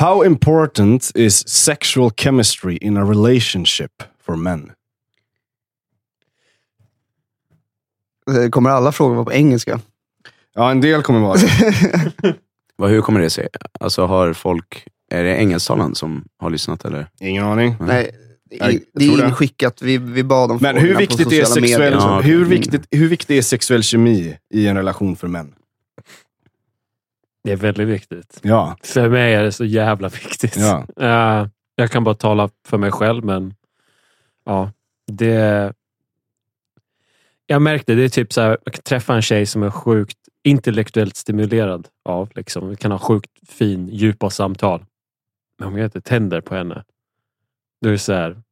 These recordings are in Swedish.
How important is sexual chemistry in a relationship for men? Eh, Kommer alla frågor vara på engelska? Ja, en del kommer vara det. Vad, hur kommer det sig? Alltså har folk, är det engelsktalande som har lyssnat eller? Ingen aning. Nej, i, det är inskickat. Vi, vi bad om Men hur viktigt, är sexuell. Ja, hur, okej. viktigt, hur viktigt är sexuell kemi i en relation för män? Det är väldigt viktigt. Ja. För mig är det så jävla viktigt. Ja. Jag kan bara tala för mig själv, men ja, det... Jag märkte det är typ så här, jag kan träffa en tjej som är sjukt intellektuellt stimulerad av. Liksom. Vi kan ha sjukt fin, djupa samtal. Men om jag inte tänder på henne, då är det så här,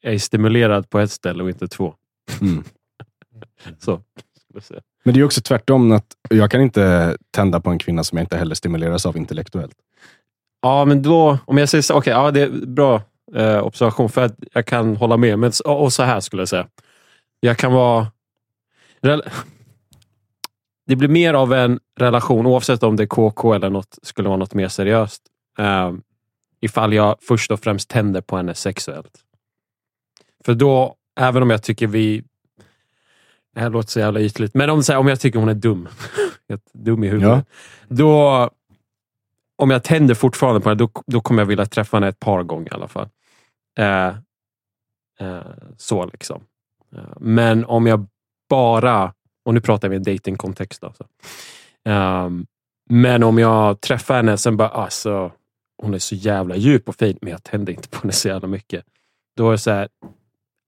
jag är stimulerad på ett ställe och inte två. Mm. Så, skulle jag säga. Men det är ju också tvärtom. att Jag kan inte tända på en kvinna som jag inte heller stimuleras av intellektuellt. Ja, men då, om jag säger så, okej, ja, det är bra eh, observation för att jag kan hålla med. Men, och, och så här skulle jag säga. Jag kan vara... Det blir mer av en relation, oavsett om det är KK eller något, skulle vara något mer seriöst. Eh, ifall jag först och främst tänder på henne sexuellt. För då, även om jag tycker vi... Det här låter så jävla ytligt, men om, här, om jag tycker hon är dum, dum i huvudet, då om jag tänder fortfarande på henne, då, då kommer jag vilja träffa henne ett par gånger i alla fall. Eh, eh, så liksom. Eh, men om jag bara, och nu pratar vi i datingkontext alltså. Ehm, men om jag träffar henne sen bara, alltså, hon är så jävla djup och fin, men jag tänder inte på henne så jävla mycket. Då är det så här,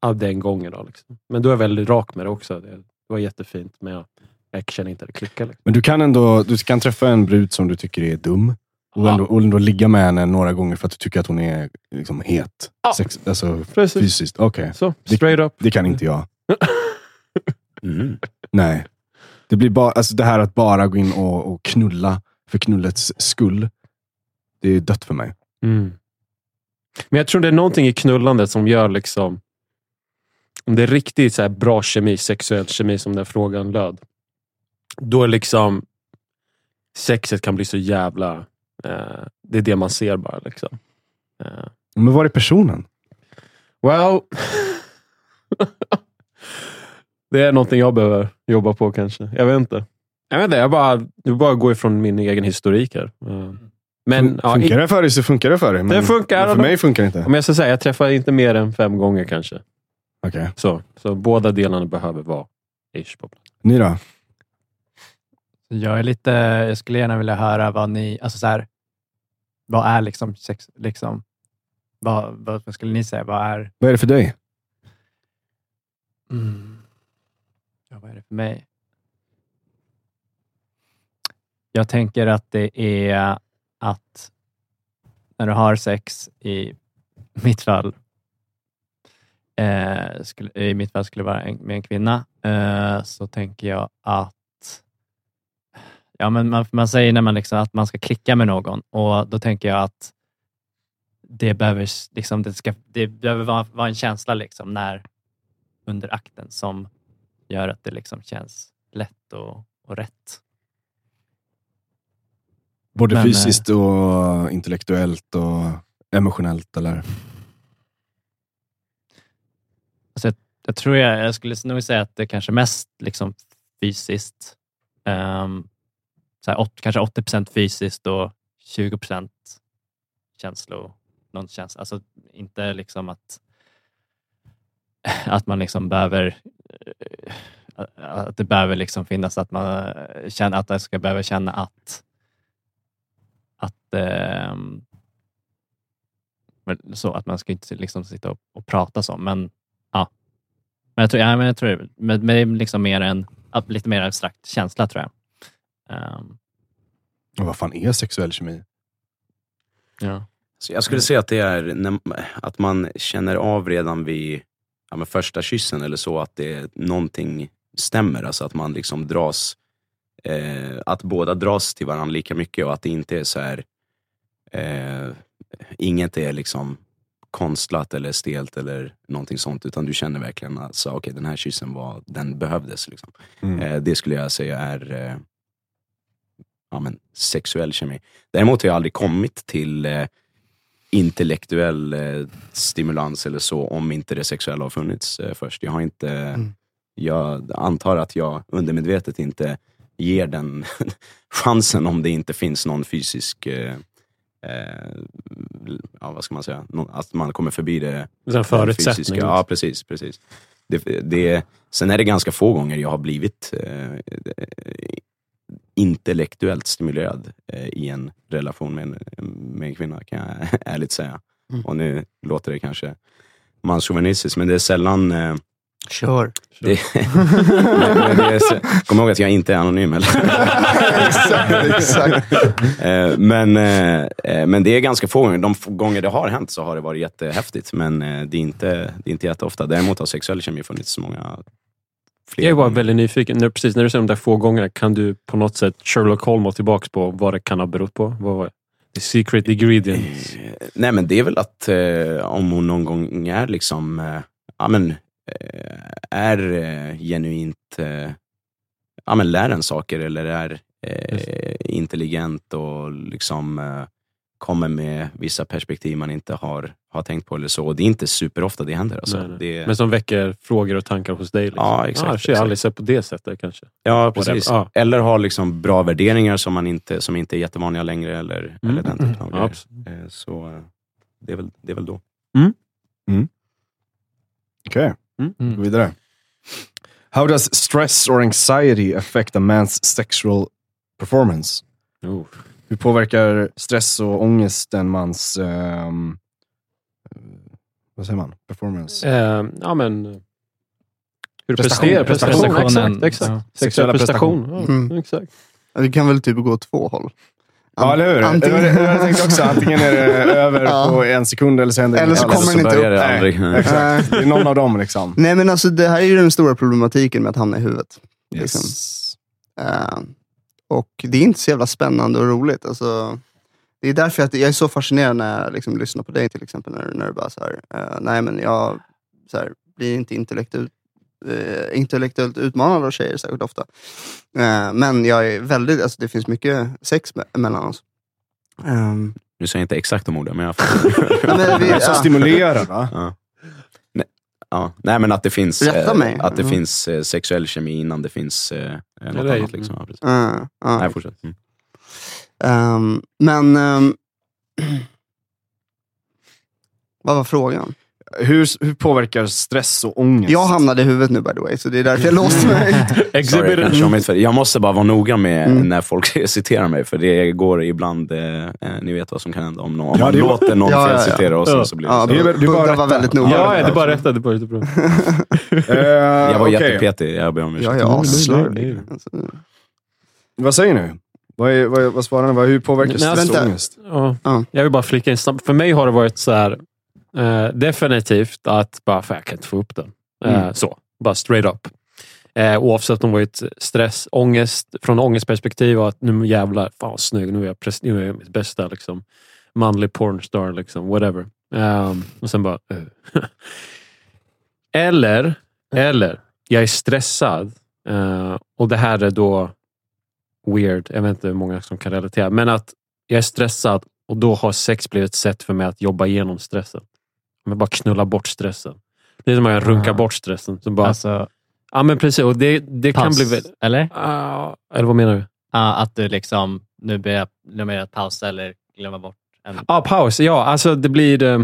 ja, den gången då. Liksom. Men då är jag väldigt rak med det också. Det, det var jättefint, men jag, jag känner inte att det klickar. Liksom. Men du kan ändå du kan träffa en brud som du tycker är dum. Och Ja. ändå, och ändå ligga med henne några gånger för att du tycker att hon är liksom het. Ja. Sex, alltså, Precis. fysiskt. Okej, Så, straight up. det kan inte jag. Mm. Nej. Det blir bara, alltså det här att bara gå in och, och knulla för knullets skull. Det är dött för mig. Mm. Men jag tror det är någonting i knullandet som gör liksom... Om det är riktigt så bra kemi, sexuell kemi som den frågan löd. Då är liksom sexet kan bli så jävla... Eh, det är det man ser bara. Liksom. Eh, Men var är personen? well... det är någonting jag behöver jobba på kanske. Jag vet inte. Jag vet inte, jag bara, jag bara går ifrån min egen historik här. Eh, Men ja, funkar det för dig så funkar det för dig. Men, Det funkar. men för mig funkar det inte. Om jag ska säga, jag träffar inte mer än fem gånger kanske. Okej. Så, så båda delarna behöver vara ish på plats. Ni då? Jag är lite, jag skulle gärna vilja höra vad ni, alltså så här, vad är liksom sex, liksom, vad, vad, vad skulle ni säga, vad är, Vad är det för dig? mm, ja, vad är det för mig? Jag tänker att det är att när du har sex, i mitt fall, eh, skulle, i mitt fall skulle vara en, med en kvinna, eh, så tänker jag att Ja, men man, man säger när man liksom att man ska klicka med någon och då tänker jag att det behöver, liksom, det ska, det behöver vara, vara en känsla liksom, när, under akten som gör att det liksom känns lätt och, och rätt. Både Men, fysiskt och intellektuellt och emotionellt eller? Alltså jag, jag tror jag, jag skulle nog säga att det kanske mest liksom fysiskt. Um, så här, åt, kanske 80 procent fysiskt och 20 procent känslor. Någon känsla. Alltså inte liksom att, att man liksom behöver eh, att det behöver liksom finnas att man eh, känner att jag ska behöva känna att att ehm, så att man ska inte liksom sitta och, och prata så, men. Men jag tror, ja, men jag tror det, men, men det är liksom mer en lite mer abstrakt känsla tror jag. Ehm, Och vad fan är sexuell kemi? ja. Så jag skulle säga att det är när, att man känner av redan vid ja, första kyssen eller så att det någonting stämmer. Alltså att man liksom dras, eh, att båda dras till varandra lika mycket och att det inte är så här, eh, inget är liksom konstlat eller stelt eller någonting sånt. Utan du känner verkligen att alltså, okay, den här kyssen var, den behövdes. Liksom. Mm. Eh, det skulle jag säga är, eh, ja, men, sexuell kemi. Däremot har jag aldrig kommit till eh, intellektuell eh, stimulans eller så, om inte det sexuella har funnits eh, först. Jag har inte, Mm. jag antar att jag undermedvetet inte ger den chansen om det inte finns någon fysisk, eh, ja vad ska man säga, att man kommer förbi det den fysiska- Ja, precis. precis. Det, det, sen är det ganska få gånger jag har blivit eh, intellektuellt stimulerad eh, i en relation med en, med en kvinna, kan jag ärligt säga. Mm. Och nu låter det kanske manschauvinistiskt, men det är sällan... Eh, Kör. det, men, det så- kom ihåg att jag inte är anonym. Eller? exakt, exakt. Eh, men, eh, eh, men det är ganska få gånger. De få gånger det har hänt så har det varit jättehäftigt. Men det är inte, det är inte jätteofta. Däremot har sexuell kemi funnits många fler Jag är bara gånger. väldigt nyfiken. När, precis när du säger de där få gångerna, kan du på något sätt Sherlock Holmes tillbaka på vad det kan ha berott på? Vad var the secret ingredient? Eh, Nej, men det är väl att om hon någon gång är liksom, ja men, är eh, genuint, eh, ja men lär en saker eller är eh, intelligent och liksom eh, kommer med vissa perspektiv man inte har, har tänkt på eller så. Och det är inte superofta det händer. Alltså. Nej, nej. Det, Men som väcker frågor och tankar hos dig? Liksom. Ja, exakt, Ah, shit, jag har exakt. aldrig sett på det sättet kanske. Ja, precis. Ja. Eller har liksom bra värderingar som, man inte, som inte är jättevanliga längre. Eller, Mm. eller den typen av grejer. Eh, Så det är, väl, det är väl då. Okej, Mm. gå vidare. How does stress or anxiety affect a man's sexual performance? Oh. Hur påverkar stress och ångest en mans... eh, vad säger man? Performance? Eh, ja, men... Hur du Prestation. presterar. Prestation. Prestation. Exakt. exakt. Ja. Sexuell Sexuella prestation. prestation. Ja, exakt. Det kan väl typ gå åt två håll. Ja, eller hur? Antingen, Jag, jag tänkte också, antingen är det över Ja. på en sekund eller så händer det Eller så kommer den inte upp. det aldrig. Nej. Exakt. Det är någon av dem liksom. Nej men alltså det här är ju den stora problematiken med att hamna i huvudet. Liksom. Yes. Eh, och det är inte så jävla spännande och roligt. Alltså, det är därför att jag är så fascinerad när jag liksom lyssnar på dig till exempel. När, när du bara så här, eh, nej men jag så här, blir inte intellektuellt, eh, intellektuellt utmanad av tjejer särskilt ofta. Eh, men jag är väldigt, alltså, det finns mycket sex me- mellan oss. Ehm, Nu säger jag inte exakt de orden, men jag fattar. Men vi- så ja. stimulerar va? Ja. Nej, ja. Nej, men att det finns, eh, mig. att det Ja. finns eh, sexuell kemi innan det finns eh, något det annat. Liksom. Ja, precis. eh, ja. Nej, fortsätt. Mm. Ehm, men ehm, vad var frågan? Hur, hur påverkar stress och ångest? Jag hamnade i huvudet nu by the way, så det är därför jag låste mig. Sorry, jag, jag måste bara vara noga med Mm. när folk citerar mig, för det går ibland, eh, eh, ni vet vad som kan hända om, någon, om Ja, man det är- låter någon Ja, ja, ja. felcitera och så, blir det Ja, så. är det är bara rätta. var väldigt noga. Ja, ja, det är bara rätta. Det är bara jättebra. Eh, Jag var okej. jättepetig, jag ber om ursäkt. Jag är Nej, nej, asslarvig. nej. Alltså, Vad säger ni? Vad, är, vad, vad svarar ni? Hur påverkar stress och ångest? Ja. Ja. Jag vill bara flika in snabbt. För mig har det varit så här, eh, definitivt att bara, fan, jag kan inte få upp den. Eh, Mm. Så, bara straight up. Eh, oavsett om det varit stress, ångest, från ångestperspektiv och att nu jävlar, fan vad snygg, nu är jag, nu är jag mitt bästa liksom. Manlig pornstar, liksom, whatever. Ehm, och sen bara... eh. eller, eller, jag är stressad eh, och det här är då weird, jag vet inte hur många som kan relatera, men att jag är stressad och då har sex blivit ett sätt för mig att jobba igenom stressen. Men bara knulla bort stressen. Det är som att jag runkar bort stressen. Så bara, Alltså, ja men precis, och det, det kan paus, bli... väl- eller? Ah, eller vad menar du? Ja, att du liksom, nu ber jag, pausa eller glömma bort en... Ja, ah, paus. Ja, alltså det blir... eh,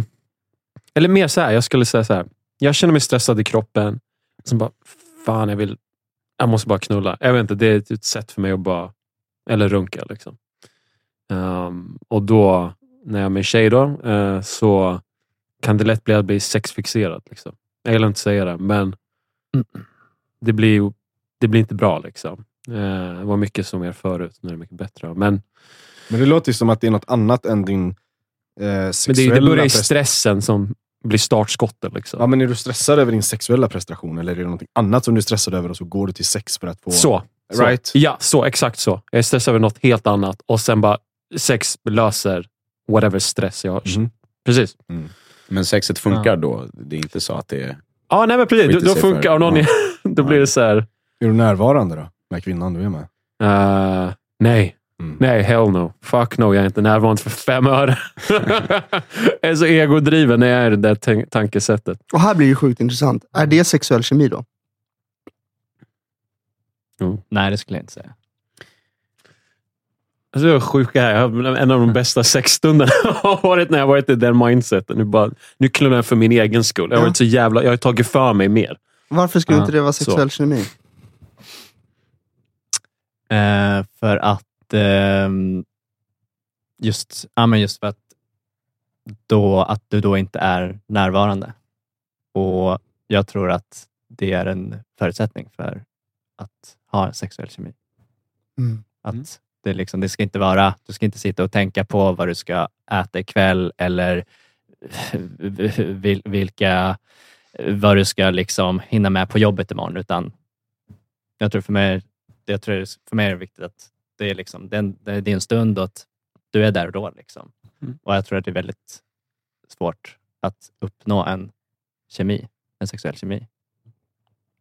Eller mer så här, jag skulle säga så här. Jag känner mig stressad i kroppen. Sen bara, fan jag vill... Jag måste bara knulla. Jag vet inte, det är ett- sätt för mig att bara... Eller runka liksom. Ehm, och då, när jag är med tjej då, eh, så kan det lätt bli att bli sexfixerad. Liksom. Jag vill inte säga det, men det blir, det blir inte bra. Liksom. Eh, det var mycket som er förut, nu är det mycket bättre. Men Men det låter ju som att det är något annat än din eh, Men det, sexuella det börjar i stressen som blir startskottet. Liksom. Ja, men är du stressad över din sexuella prestation eller är det något annat som du är stressad över och så går du till sex för att få... så. så. Right. Ja, så. Exakt så. Jag är stressad över något helt annat och sen bara sex löser whatever stress jag har. Mhm. Precis. Men sexet funkar då? Det är inte så att det är... Ja, nej men precis. Då, då funkar för- någon ja. Då blir det så här... Är du närvarande då? Med kvinnan du är med? eh, nej. Mm. Nej, hell no. Fuck no, jag är inte närvarande för fem öre. jag är så egodriven när jag är i det där tankesättet. Och här blir det sjukt intressant. Är det sexuell kemi då? Nej, det skulle jag inte säga. Alltså, det är sjuka här. En av de bästa sexstunderna har varit när jag varit i den mindseten. Nu, bara, nu knullar jag för min egen skull. Jag har, varit så jävla, jag har tagit för mig mer. Varför skulle inte det vara så. sexuell kemi? Eh, för att ehm, just, ja, men just för att, då, att du då inte är närvarande. Och Jag tror att det är en förutsättning för att ha sexuell kemi. Mm. Att Mm. Det, liksom, det ska inte vara, du ska inte sitta och tänka på vad du ska äta ikväll eller vil, vilka, vad du ska liksom hinna med på jobbet imorgon. Utan jag tror för mig, jag tror för mig är det viktigt att det är, liksom, det är, en, det är din stund och att du är där och då. Liksom. Mm. Och jag tror att det är väldigt svårt att uppnå en kemi, en sexuell kemi,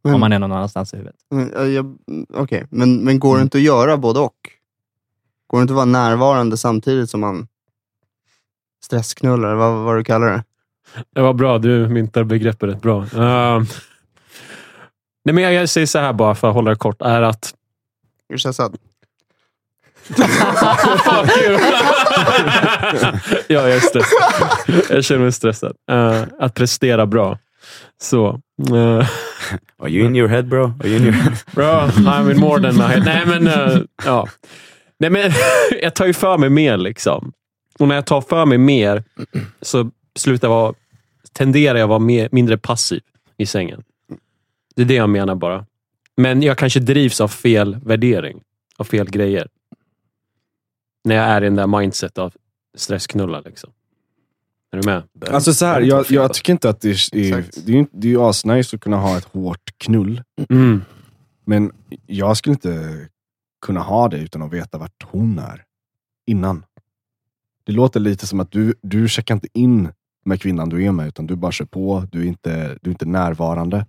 Men, om man är någon annanstans i huvudet. men, ja, jag- mm, okej. men, men går det Mm. inte att göra både och? Går det inte att vara närvarande samtidigt som man stressknullar, vad, vad du kallar det? Det var bra. Du myntar begreppet rätt bra. Ehm, nej, men jag, jag säger så här bara för att hålla det kort. Är att Är du stressad? ja, jag är stressad. Jag känner mig stressad. Eh, att prestera bra. Så. eh, Are you in your head bro? Are you in your head? bra, I'm in more than my head. Nej, men, eh, ja. Nej, men jag tar ju för mig mer. liksom. Och när jag tar för mig mer så slutar jag vara, tenderar jag att vara mer, mindre passiv i sängen. Det är det jag menar bara. Men jag kanske drivs av fel värdering. Av fel grejer. När jag är i den där mindset av stressknulla. Liksom. Är du med? Alltså så här, jag, jag tycker inte att det är... är Exakt. det är ju det är ju asnice att kunna ha ett hårt knull. Mm. Men jag skulle inte kunna ha det utan att veta vart hon är. Innan. Det låter lite som att du, du checkar inte in med kvinnan du är med, utan du bara kör på. Du är inte, du är inte närvarande.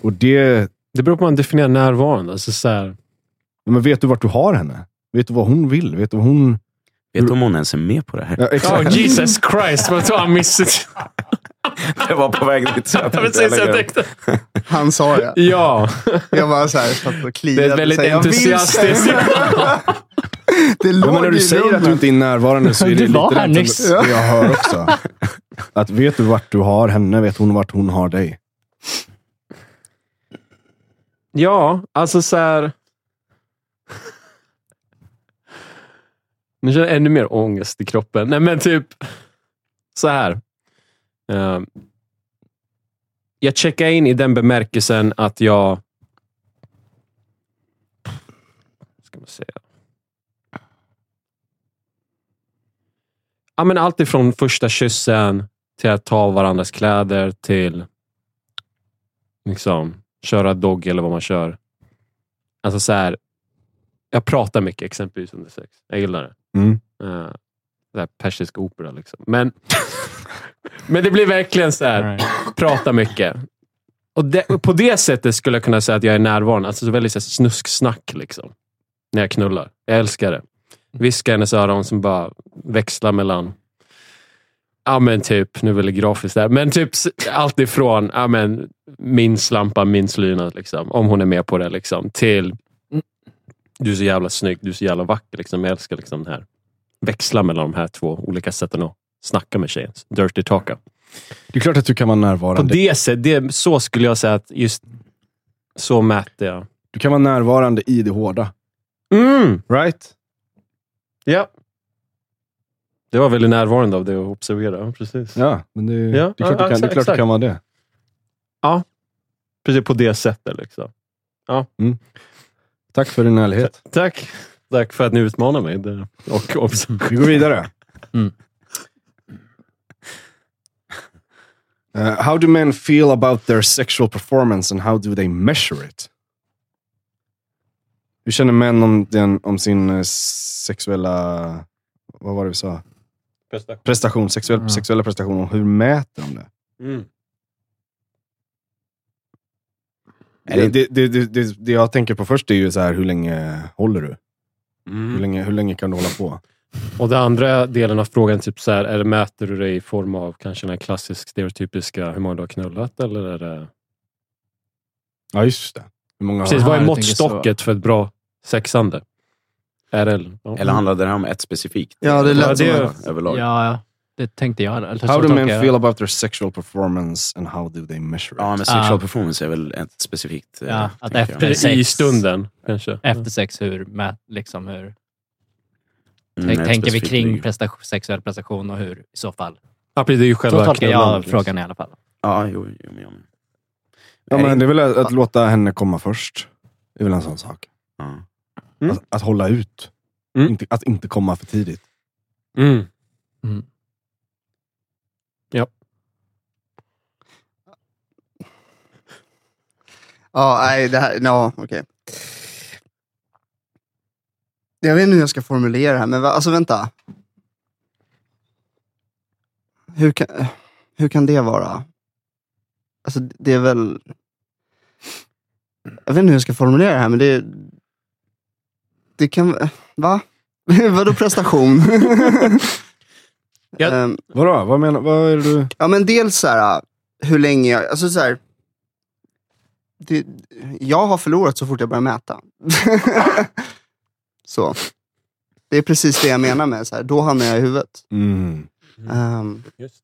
Och det... Det beror på hur man definierar närvarande. Alltså, så här, Men vet du vart du har henne? Vet du vad hon vill? Vet du vad hon... Vet du om hon ens är med på det här? Ja, exakt. oh, Jesus Christ, vad tog han missat? Jag var på väg dit. Så jag tänkte Precis, jag tänkte. Han sa det. Ja, Jag bara så här, satt och kliade. det är ett väldigt så här, jag vill entusiastiskt. säga- Det Ja, låg men när du säger att du rummet. inte är närvarande så är det Du lite var här det som- nyss. det jag hör också. Att vet du vart du har henne, vet hon vart hon har dig. Ja, alltså så här... Nu känner jag ännu mer ångest i kroppen. Nej, men typ så här. Ehm, jag checkar in i den bemärkelsen att jag... Ska man säga? Ja, men allt ifrån första kyssen till att ta varandras kläder till liksom köra dogg eller vad man kör. Alltså så här. Jag pratar mycket exempelvis under sex. Jag gillar det. Mm. Uh, här persisk opera liksom. Men, men det blir verkligen så här. Right. Prata mycket. Och det, och på det sättet skulle jag kunna säga att jag är närvarande. Alltså så väldigt så här, snusksnack liksom. När jag knullar. Jag älskar det. Viska i hennes öron som bara växlar mellan Ja men typ, nu är det grafiskt där, men typ allt ifrån ja, men, min slampa, min slyna, liksom, om hon är med på det, liksom, till du är så jävla snygg, du är så jävla vacker. Liksom. Jag älskar liksom det här. Växla mellan de här två olika sätten att snacka med tjejen. Dirty talka. Det är klart att du kan vara På närvarande. det sättet, så skulle jag säga att just så mäter jag. Du kan vara närvarande i det hårda. Mm, Right? ja. Det var väldigt närvarande av det att observera. Precis. Ja, men det, Ja, det är klart, ja, du, kan, det är exakt, klart du exakt. kan vara det. Precis på det sättet. Liksom. Tack för din ärlighet. Tack. Tack för att ni utmanar mig. Och, och, Vi går vidare. Mm. Uh, how do men feel about their sexual performance and how do they measure it? Hur känner män om, den, om sin eh, sexuella... Vad var det vi sa? Prestation, sexuell, Ja. sexuella prestation och hur mäter de det? Mm. Det, det, det, det jag tänker på först är ju så här, hur länge håller du? Hur, Mm. länge, hur länge kan du hålla på? Och den andra delen av frågan, typ så här, är det, mäter du det i form av kanske den här klassisk stereotypiska hur många du har knullat? Eller är det... Ja, just det. Hur många Precis, vad är måttstocket för ett bra sexande? Det... Ja. Eller handlade det här om ett specifikt? Ja, det Ja, lät det- som att- Överlag. Ja, ja. Det tänkte jag. Eller så How do men jag. feel about their sexual performance and how do they measure it? Ja, men sexual Ah. performance är väl ett specifikt... eh, Ja, att tänker jag. efter- I sex. stunden, kanske? Efter sex, hur, mät, liksom hur Mm, tänker vi kring prestation, sexuell prestation och hur i så fall? Ja, det är ju Så själva tolkar jag frågan i alla fall. Ja, jo, jo, men, jo. Ja, Nej. men det är väl att, att låta henne komma först. Det är väl en sån sak. Mm. Att, att hålla ut. Mm. Inte, att inte komma för tidigt. Ja. Ja, nej, det här, ja, okej. Jag vet inte hur jag ska formulera det här, men va, alltså vänta. Hur kan, hur kan det vara? Alltså det är väl... Jag vet inte hur jag ska formulera det här, men det... Det kan... Va? Vadå prestation? Ja. Ehm, Vadå? Vad menar vad är du... Ja men dels så här, hur länge jag, alltså så här, det, jag har förlorat så fort jag börjar mäta. så. Det är precis det jag menar med så här, då hamnar jag i huvudet. Mm. Just.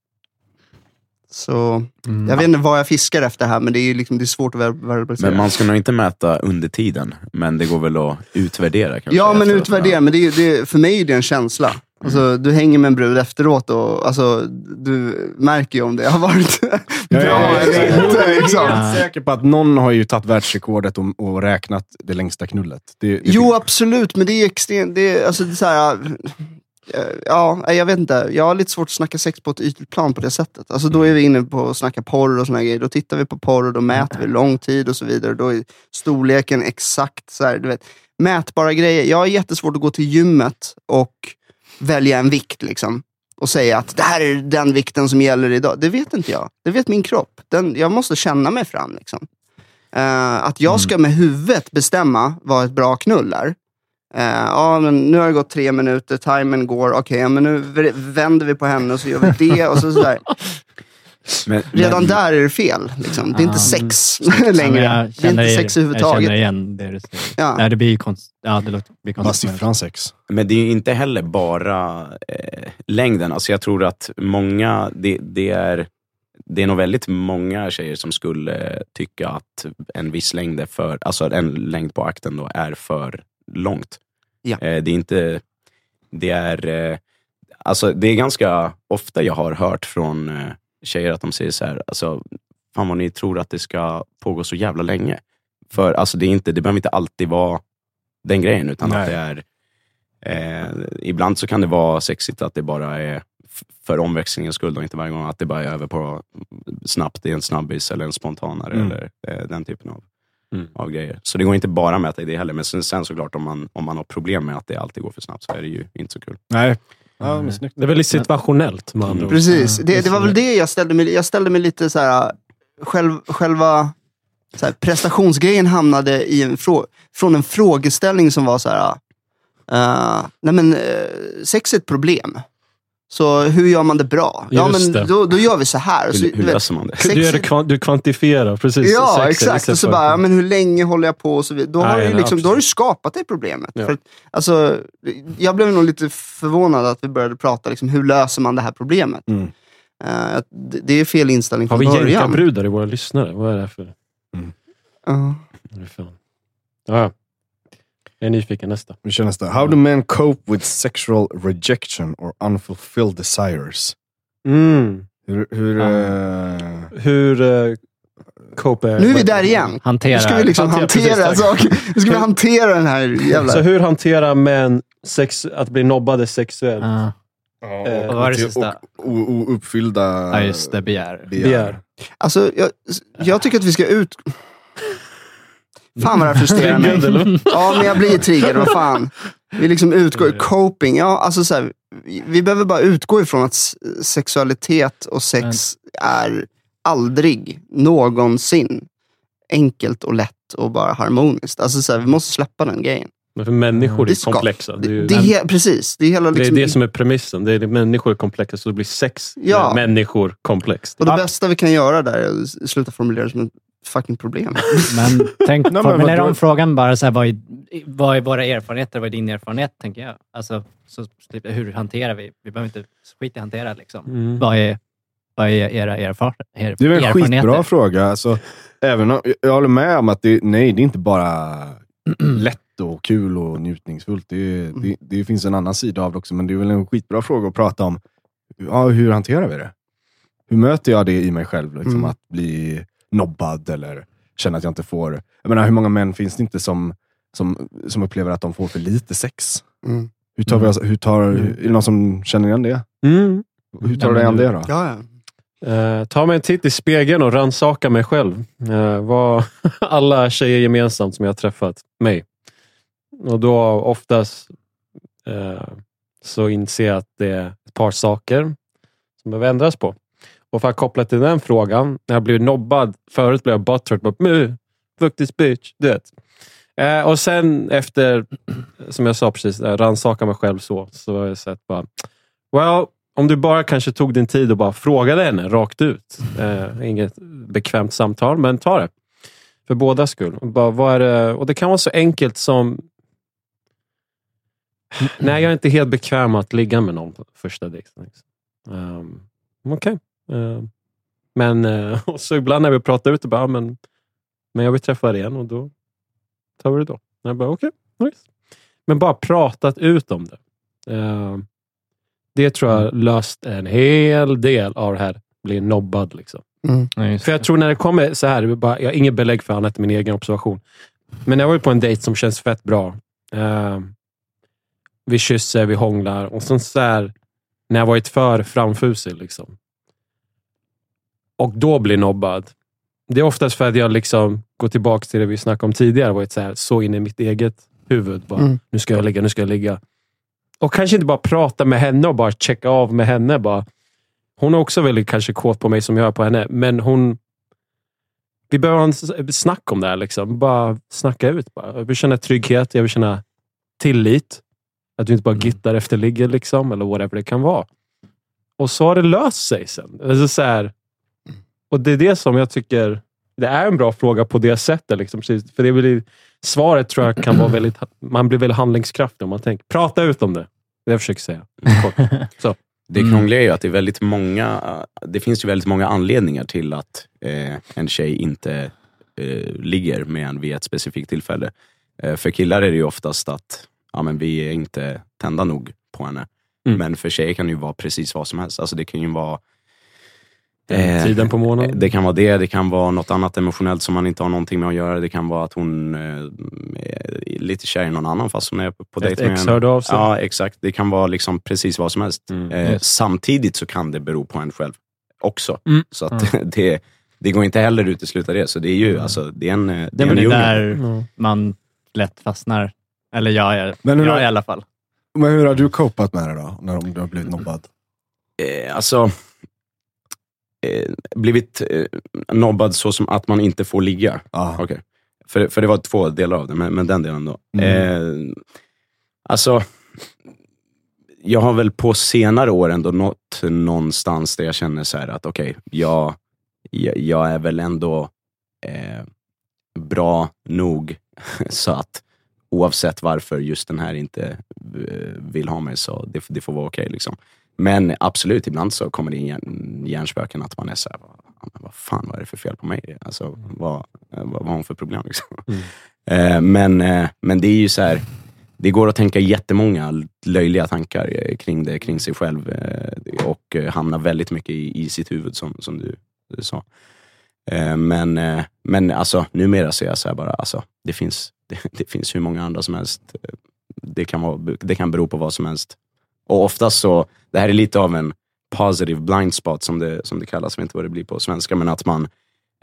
så Mm. jag vet inte vad jag fiskar efter här, men det är, liksom, det är svårt att ver- verbalisera. Men man ska nog inte mäta under tiden, men det går väl att utvärdera kanske? ja men utvärdera, men det är, det är, för mig är det en känsla. Alltså, du hänger med en brud efteråt och alltså, du märker ju om det har varit bra eller inte. Jag är Liksom. helt säker på att någon har ju tagit världsrekordet och, och räknat det längsta knullet. Det, det Jo, absolut, men det är extremt... Det är, alltså, det är så här, eh, ja, jag vet inte. Jag har lite svårt att snacka sex på ett ytligt plan på det sättet. Alltså, då är vi inne på att snacka porr och såna grejer. Då tittar vi på porr och då mäter vi lång tid och så vidare. Då är storleken exakt så här, du vet. Mätbara grejer. Jag har jättesvårt att gå till gymmet och välja en vikt liksom. Och säga att det här är den vikten som gäller idag. Det vet inte jag. Det vet min kropp. Den, jag måste känna mig fram. Liksom. Eh, att jag ska med huvudet bestämma vad ett bra knull är. Eh, ja, men nu har det gått tre minuter, timern går, okej, ja, men nu vänder vi på henne och så gör vi det. Och så, sådär. Men, Redan men, där är det fel. Liksom. Det är inte sex men längre. jag Det är inte sex Jag överhuvudtaget. känner igen det du säger. Ja. Nej, det blir ju konst... Ja, det låter, blir Bara konstigt. siffran sex. men det är ju inte heller bara eh, längden. Alltså jag tror att många, det, det, är, det är nog väldigt många tjejer som skulle tycka att en viss längd är för, alltså en längd på akten då är för långt. Ja. Eh, det är inte, det är, eh, alltså det är ganska ofta jag har hört från eh, tjejer att de säger så här, alltså, fan vad ni tror att det ska pågå så jävla länge. För alltså det, är inte, det behöver inte alltid vara den grejen, utan Nej. att det är eh, ibland så kan det vara sexigt att det bara är för omväxlingens skull och inte varje gång att det bara är över på snabbt i en snabbis eller en spontanare Mm. eller eh, den typen av, Mm. av grejer. Så det går inte bara att mäta i det heller. Men sen, sen såklart om man, om man har problem med att det alltid går för snabbt så är det ju inte så kul. Nej. Ja, men snyggt. Det är väldigt situationellt med andra ord. Precis. Det, det var väl det jag ställde mig, jag ställde mig lite så här, själv, själva så här, prestationsgrejen hamnade i en frå, från en frågeställning som var så här, eh, nej men uh, sex är ett problem. Så hur gör man det bra? Ja Just men det. då, då gör vi så här. Så, Hur, hur vet, löser man det? sex Du, det, du kvantifierar precis Ja, sexet exakt. Och så bara, ja, men hur länge håller jag på och så vidare. Då, har, Nej, du nej, liksom, då har du skapat det problemet. Ja. För, att, alltså, jag blev nog lite förvånad att vi började prata, liksom, hur löser man det här problemet? Mm. Att det, det är fel inställning Har från vi början. jänkarbrudar i våra lyssnare? Vad är det här för... Ja. vad är det för- Ja, ja. Jag är nyfiken. Nästa. Vi kör nästa. How do men cope with sexual rejection or unfulfilled desires? Mm. Hur... hur eh, Hur... Uh, cope Nu är vi där igen. Hantera. Nu ska vi liksom Hantera, hantera, saker. Nu ska vi hantera den här jävla... Så hur hanterar män sex, att bli nobbade sexuellt? Ja, Eh, vad var det och- sista? och- och- Ouppfyllda ja, just det. Begär. Begär. Alltså, jag, jag tycker att vi ska ut... Fan vad det här frustrerar mig. Ja, men jag blir triggad. Vad fan. Vi liksom utgår coping. Ja, alltså så här, vi- behöver bara utgå ifrån att sexualitet och sex är aldrig någonsin enkelt och lätt och bara harmoniskt. Alltså så här, vi måste släppa den grejen. Men för människor Det är komplexa. Det är, Det, ju, det är precis, det är hela det, liksom, är det som är premissen. Det är det människor är komplexa, så det blir sex Ja. människor komplext. Och det bästa vi kan göra där är att sluta formulera det som ett fucking problem. Men tänk, men formulera om frågan bara. Så här, vad, är, vad är våra erfarenheter? Vad är din erfarenhet? tänker jag. Alltså, så, hur hanterar vi? Vi behöver inte skit i hantera. Liksom. Mm. Vad, är, vad är era erfar, er, Det är väl en erfarenheter? skitbra fråga. Alltså, även om, jag håller med om att det, nej, det är inte bara lätt och kul och njutningsfullt. Det, det, det finns en annan sida av det också, men det är väl en skitbra fråga att prata om. Ja, hur hanterar vi det? Hur möter jag det i mig själv? Liksom, Mm. Att bli nobbad eller känna att jag inte får... Jag menar, hur många män finns det inte som, som, som upplever att de får för lite sex? Mm. Hur tar vi hur tar, Mm. Är det någon som känner igen det? Mm. Hur tar Ja, du du- det då? Ja, ja. Eh, ta mig en titt i spegeln och rannsaka mig själv. Uh, vad alla tjejer gemensamt som jag har träffat mig. Och då oftast eh, så inser jag att det är ett par saker som behöver ändras på. Och för att koppla till den frågan, när jag blev nobbad, förut blev jag butthurt. Bara, "Mu, Fuck this bitch. Du vet. Eh, och sen efter, som jag sa precis, eh, rannsaka mig själv så, så har jag sett bara, well, om du bara kanske tog din tid och bara frågade henne rakt ut. Eh, inget bekvämt samtal, men ta det. För båda skull. Och Bara, vad är det? Och det kan vara så enkelt som... Nej, jag är inte helt bekväm med att ligga med någon på första dejten. Liksom. Um, Okej. okay men eh, och så ibland när vi pratar ut, bara, "Ja, men, men jag vill träffa dig igen och då tar vi det då. Jag bara, okej. nice. Men bara pratat ut om det. Ehm, det tror jag löst en hel del av det här. Bli nobbad. Liksom. Mm. Ja, För jag det. tror när det kommer så här, bara, jag har inget belägg för annat än min egen observation. Men jag var ju på en dejt som känns fett bra. Eh, vi kysser, vi hånglar och sen så här, när jag varit för framfusig. Liksom. Och då blir nobbad. Det är oftast för att jag liksom går tillbaka till det vi snackade om tidigare. Varit så, här, så in i mitt eget huvud. Bara, Mm. Nu ska jag ligga, nu ska jag ligga. Och kanske inte bara prata med henne och bara checka av med henne. Bara. Hon är också väldigt kanske kåt på mig som jag är på henne, men hon... Vi behöver ha en s- snack om det här. Liksom. Bara snacka ut. Bara. Jag vill känna trygghet, jag vill känna tillit. Att du inte bara gittar efter ligger, liksom, eller whatever det kan vara. Och så har det löst sig sen. Alltså, så här, och det är det som jag tycker det är en bra fråga på det sättet. Liksom. För det blir, svaret tror jag kan vara väldigt... Man blir väldigt handlingskraftig om man tänker. Prata ut om det. Det jag försöker säga. Kort. Det Mm. krångliga är ju att det är väldigt många, det finns ju väldigt många anledningar till att eh, en tjej inte eh, ligger med en vid ett specifikt tillfälle. Eh, för killar är det ju oftast att ja, men vi är inte tända nog på henne. Mm. Men för tjejer kan det ju vara precis vad som helst. Alltså det kan ju vara Eh, tiden på månaden. det kan vara det, det kan vara något annat emotionellt som man inte har någonting med att göra. Det kan vara att hon eh, är lite kär i någon annan fast hon är på Ett dejt med ex en. hörde av sig. Ja, exakt. Det kan vara liksom precis vad som helst. Mm. Eh, Just. samtidigt så kan det bero på en själv också. Mm. Så att det, det går inte heller att utesluta det. Så det är ju alltså, det är en, det Det är är en där Mm. man lätt fastnar. Eller jag, jag, Men hur jag har- i alla fall. Men hur har du copat med det då? När du har blivit nobbad? Eh, alltså, eh, blivit eh, nobbad så som att man inte får ligga. Ja. Okej. För, för det var två delar av det, men, men den delen då. Mm. Eh, alltså, jag har väl på senare år ändå nått någonstans där jag känner så här att okej, jag, jag, jag är väl ändå eh, bra nog så att oavsett varför just den här inte eh, vill ha mig så det, det får vara okej. liksom. Men absolut, ibland så kommer det in hjärn, hjärnspöken att man är så här, vad, fan vad är det för fel på mig? Alltså, vad, vad, vad har hon för problem? Liksom? Mm. Eh, men, eh, men det är ju så här, det går att tänka jättemånga löjliga tankar eh, kring det, kring sig själv och hamna väldigt mycket i, i sitt huvud som, som du, du sa. Men, men alltså, numera ser jag så här bara, alltså, det, finns, det, det finns hur många andra som helst. Det kan, vara, det kan bero på vad som helst. Och oftast så, det här är lite av en positive blind spot som det, som det kallas, jag vet inte vad det blir på svenska, men att man,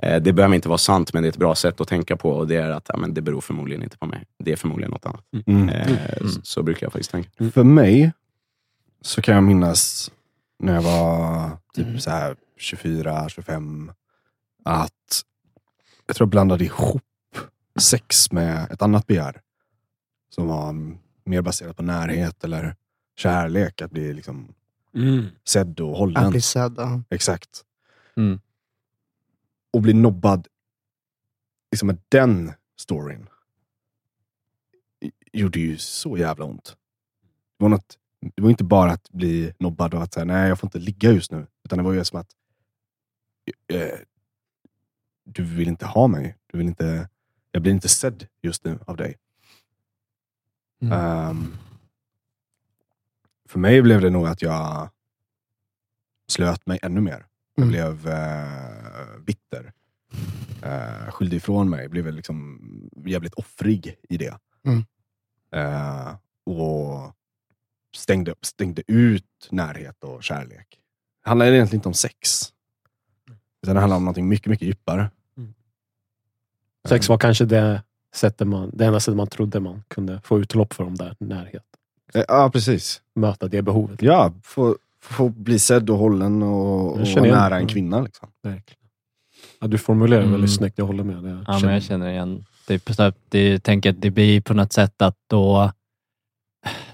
eh, det behöver inte vara sant, men det är ett bra sätt att tänka på och det är att ja, men det beror förmodligen inte på mig. Det är förmodligen något annat. Mm. Eh, så, så brukar jag faktiskt tänka. För mig så kan jag minnas när jag var typ så här 24, 25 att jag tror jag blandade ihop sex med ett annat begär. Som var mm, mer baserat på närhet eller kärlek. Att bli liksom Mm. sedd och Att hållen. bli sedd. ja. Exakt. Mm. Och bli nobbad liksom med den storyn. Gjorde ju så jävla ont. Det var, något, det var inte bara att bli nobbad och att säga nej jag får inte ligga just nu. Utan det var ju som att eh, du vill inte ha mig. Du vill inte, jag blir inte sedd just nu av dig. Mm. Ehm, för mig blev det nog att jag slöt mig ännu mer. Jag Mm. blev eh, bitter. Uh, skyllde ifrån mig. Blev liksom jävligt offrig i det. Mm. Eh, och stängde, stängde ut närhet och kärlek. Det handlar egentligen inte om sex. Utan det handlar om något mycket, mycket djupare. Sex var kanske det, sättet man, det enda sättet man trodde man kunde få utlopp för de där närhet. Eh, Ja, precis. Möta det behovet. Ja, få, få bli sedd och hållen och, Jag och känner vara nära en kvinna. Liksom. Verkligen. Ja, du formulerar Mm. väldigt snyggt, jag håller med. Det Ja, men jag känner igen. Typ, det, jag tänker att det blir på något sätt att då,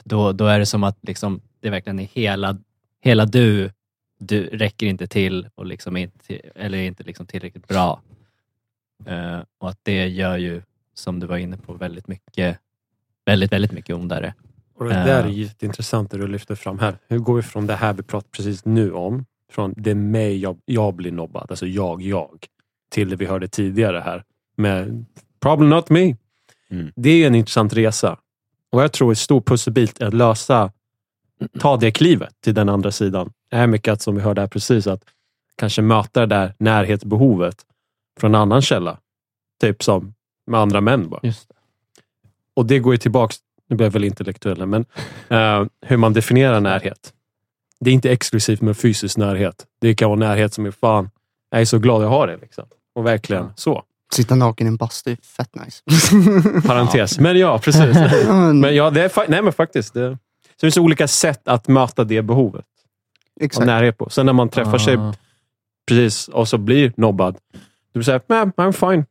då, då är det som att liksom, det verkligen är hela, hela du, du räcker inte till och liksom inte, eller är inte liksom tillräckligt bra. Eh, och att det gör ju, som du var inne på, väldigt mycket, väldigt, väldigt mycket ondare. Och det där är Eh. jätteintressant det du lyfter fram här. Hur går vi från det här vi pratar precis nu om, från det är mig jag, jag blir nobbad, alltså jag, jag, till det vi hörde tidigare här med problem not me. Mm. Det är en intressant resa. Och jag tror en stor pusselbit är att lösa, ta det klivet till den andra sidan. är mycket att, som vi hörde här precis, att kanske möta det där närhetsbehovet från en annan källa. Typ som med andra män bara. Just Och det går ju tillbaks, nu blev jag väl intellektuell, men eh, hur man definierar närhet. Det är inte exklusivt med fysisk närhet. Det kan vara närhet som är fan, jag är så glad jag har det. Liksom. Och verkligen Ja. så. Sitta naken i en bastu fett nice. Parentes. Men ja, precis. Men, ja, det är, fa- nej, men faktiskt. Det, så det finns olika sätt att möta det behovet av exakt. närhet på. Sen när man träffar sig Ah. precis och så blir nobbad. Du säger, nej, I'm fine.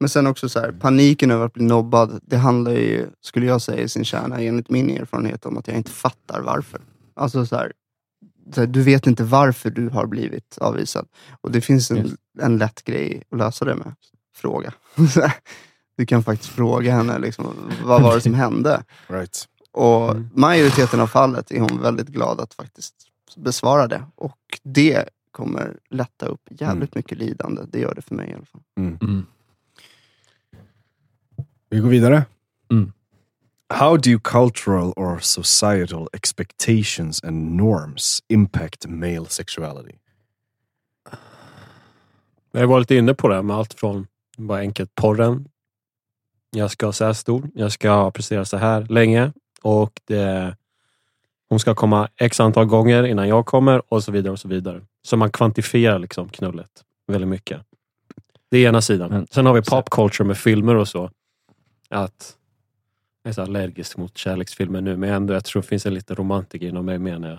Men sen också så här, paniken över att bli nobbad, det handlar ju, skulle jag säga i sin kärna, enligt min erfarenhet, om att jag inte fattar varför. Alltså så här, så här, du vet inte varför du har blivit avvisad. Och det finns en, en lätt grej att lösa det med. Fråga. Du kan faktiskt fråga henne, liksom, vad var det som hände? Right. Och Mm. majoriteten av fallet är hon väldigt glad att faktiskt besvara det. Och det kommer lätta upp jävligt mycket lidande. Det gör det för mig i alla fall. Mm. Vi går vidare. Mm. How do cultural or societal expectations and norms impact male sexuality? Jag har varit inne på det med allt från bara enkelt porren. Jag ska så här stor. Jag ska prestera så här länge och det, hon ska komma x antal gånger innan jag kommer och så vidare. och Så vidare. Så man kvantifierar liksom knullet väldigt mycket. Det är ena sidan. Sen har vi pop culture med filmer och så. Att jag är så allergisk mot kärleksfilmer nu, men ändå jag tror det finns en liten romantiker inom mig med när jag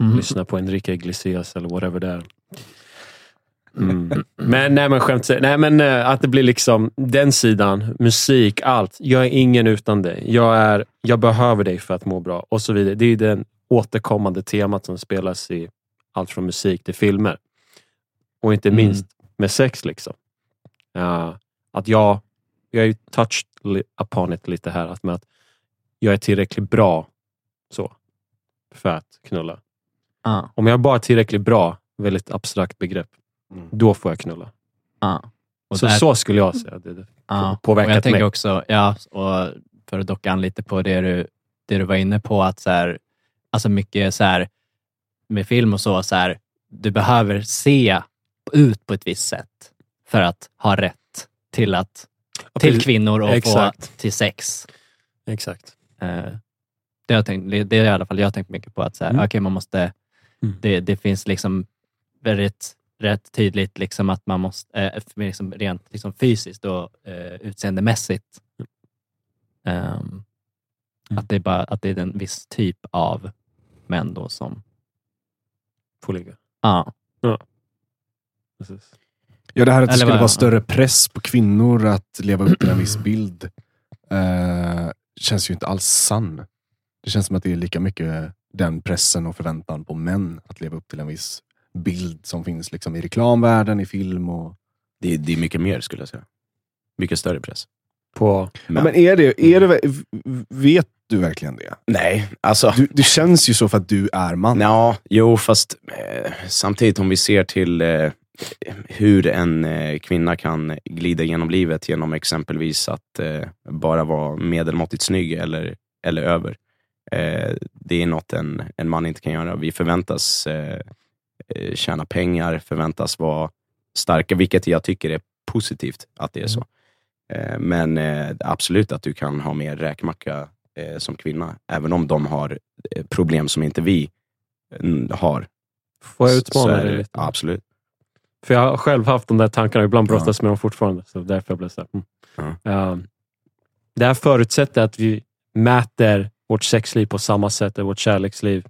Mm. lyssna på Enrique Iglesias eller whatever det är. Mm. Men, nej, men skämt nej men eh, att det blir liksom den sidan, musik, allt. Jag är ingen utan dig. Jag, är, jag behöver dig för att må bra och så vidare. Det är den återkommande temat som spelas i allt från musik till filmer. Och inte Mm. minst med sex. liksom. Ja, att jag, jag är ju touched upon it lite här, att, med att jag är tillräckligt bra så för att knulla. Ja, Om jag bara är tillräckligt bra, väldigt abstrakt begrepp, Mm. då får jag knulla. Och Så, där- så skulle jag säga. Det, det. Och påverkat jag tänker mig. också, ja, och för att docka an lite på det du, det du var inne på, att så här, alltså mycket så här, med film och så, så här, du behöver se ut på ett visst sätt för att ha rätt till, att, till kvinnor och få Exakt. till sex. Exakt. Eh, det, jag tänkt, det är i alla fall jag har tänkt mycket på, att så här, Mm. okej, man måste, Mm. det, det finns liksom väldigt rätt tydligt liksom att man måste, eh, liksom rent liksom fysiskt och eh, utseendemässigt, Mm. att, det är bara, att det är en viss typ av män då som, Får ligga. ja, Precis. Ja, det här att det Eller skulle vad- vara större press på kvinnor att leva upp till en viss bild eh, känns ju inte alls sann. Det känns som att det är lika mycket den pressen och förväntan på män att leva upp till en viss bild som finns liksom i reklamvärlden, i film och... Det, det är mycket mer skulle jag säga. Mycket större press. På, Ja, men är det, är det, vet du verkligen det? Nej, alltså. Du, det känns ju så för att du är man. Ja, jo, fast eh, samtidigt om vi ser till eh, hur en eh, kvinna kan glida genom livet genom exempelvis att eh, bara vara medelmåttigt snygg eller, eller över. Eh, det är något en, en man inte kan göra. Vi förväntas tjäna pengar, förväntas vara starka, vilket jag tycker är positivt att det är så. Eh, men absolut att du kan ha mer räkmacka som kvinna, även om de har problem som inte vi mm, har. får jag utmana dig lite? Absolut. För jag har själv haft de där tankarna och ibland brottas med dem fortfarande. Så därför jag blev så här, mm. Ja. det här förutsätter att vi mäter vårt sexliv på samma sätt, vårt kärleksliv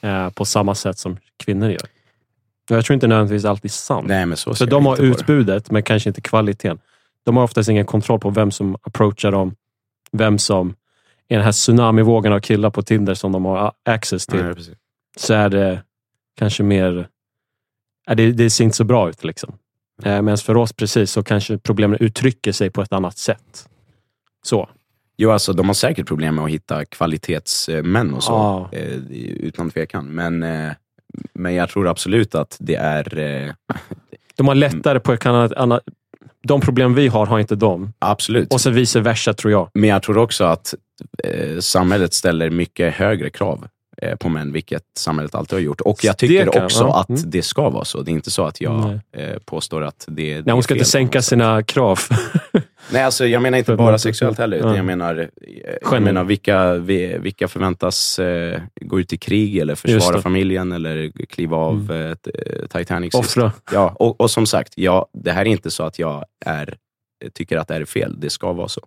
eh, på samma sätt som kvinnor gör. Jag tror inte nödvändigtvis alltid sant. Nej, men så För de har utbudet, men kanske inte kvaliteten. De har oftast ingen kontroll på vem som approachar dem, vem som är den här tsunamivågen av killar på Tinder som de har access till. Nej, så är det kanske mer... Det, det ser inte så bra ut. Liksom. Eh, Medan för oss precis så kanske problemen uttrycker sig på ett annat sätt. Så. Jo, alltså de har säkert problem med att hitta kvalitetsmän och så, Ja. eh, utan tvekan. Men, eh, men jag tror absolut att det är... Eh, De har lättare på ett annat... de problem vi har, har inte de. absolut. Och så vice versa, tror jag. Men jag tror också att eh, samhället ställer mycket högre krav på män, vilket samhället alltid har gjort. Och jag tycker kan- också ja. att Mm. det ska vara så. Det är inte så att jag Nej. eh, påstår att det, det Nej, hon ska inte sänka sina krav. Nej, alltså, jag menar inte bara sexuellt heller, utan Ja. jag menar, eh, jag menar vilka, vi- vilka förväntas eh, gå ut i krig eller försvara familjen eller kliva av Mm. eh, eh, Titanic. Offra. Ja, och, och som sagt, ja, det här är inte så att jag är, tycker att det här är fel. Det ska vara så.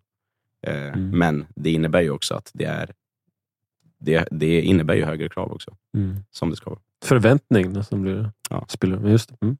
Eh, Mm. Men det innebär ju också att det är det, det innebär ju högre krav också, Mm. som det ska vara. Förväntning nästan blir det. Ja. Spiller. Just det. Mm.